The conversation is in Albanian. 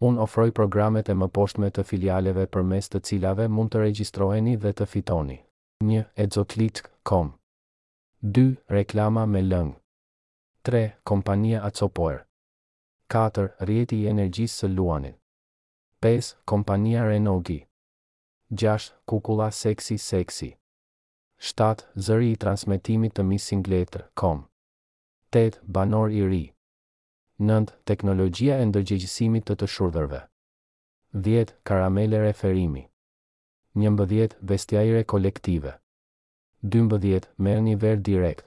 Unë ofroj programet e mëposhtme të filialeve përmes të cilave mund të regjistroheni dhe të fitoni. Një, Exoclick. Com. Dy, Reklama me lëng. Tre, Kompania Azopoer. Katër, Rrjeti i energjisë së Luanit. Pesë, Kompania Renogi. Gjashtë, Kukulla Seksi Seksi. Shtatë, Zëri i transmetimit të Miss Singletr. Com. Tetë, Banor i ri. Nëntë, Teknologjia e ndërgjegjësimit të të shurdhërve. Dhjetë, Karamele referimi. Njëmbëdhjetë, Vestiaire kolektive. Dymbëdhjetë, Merrni verë direkt.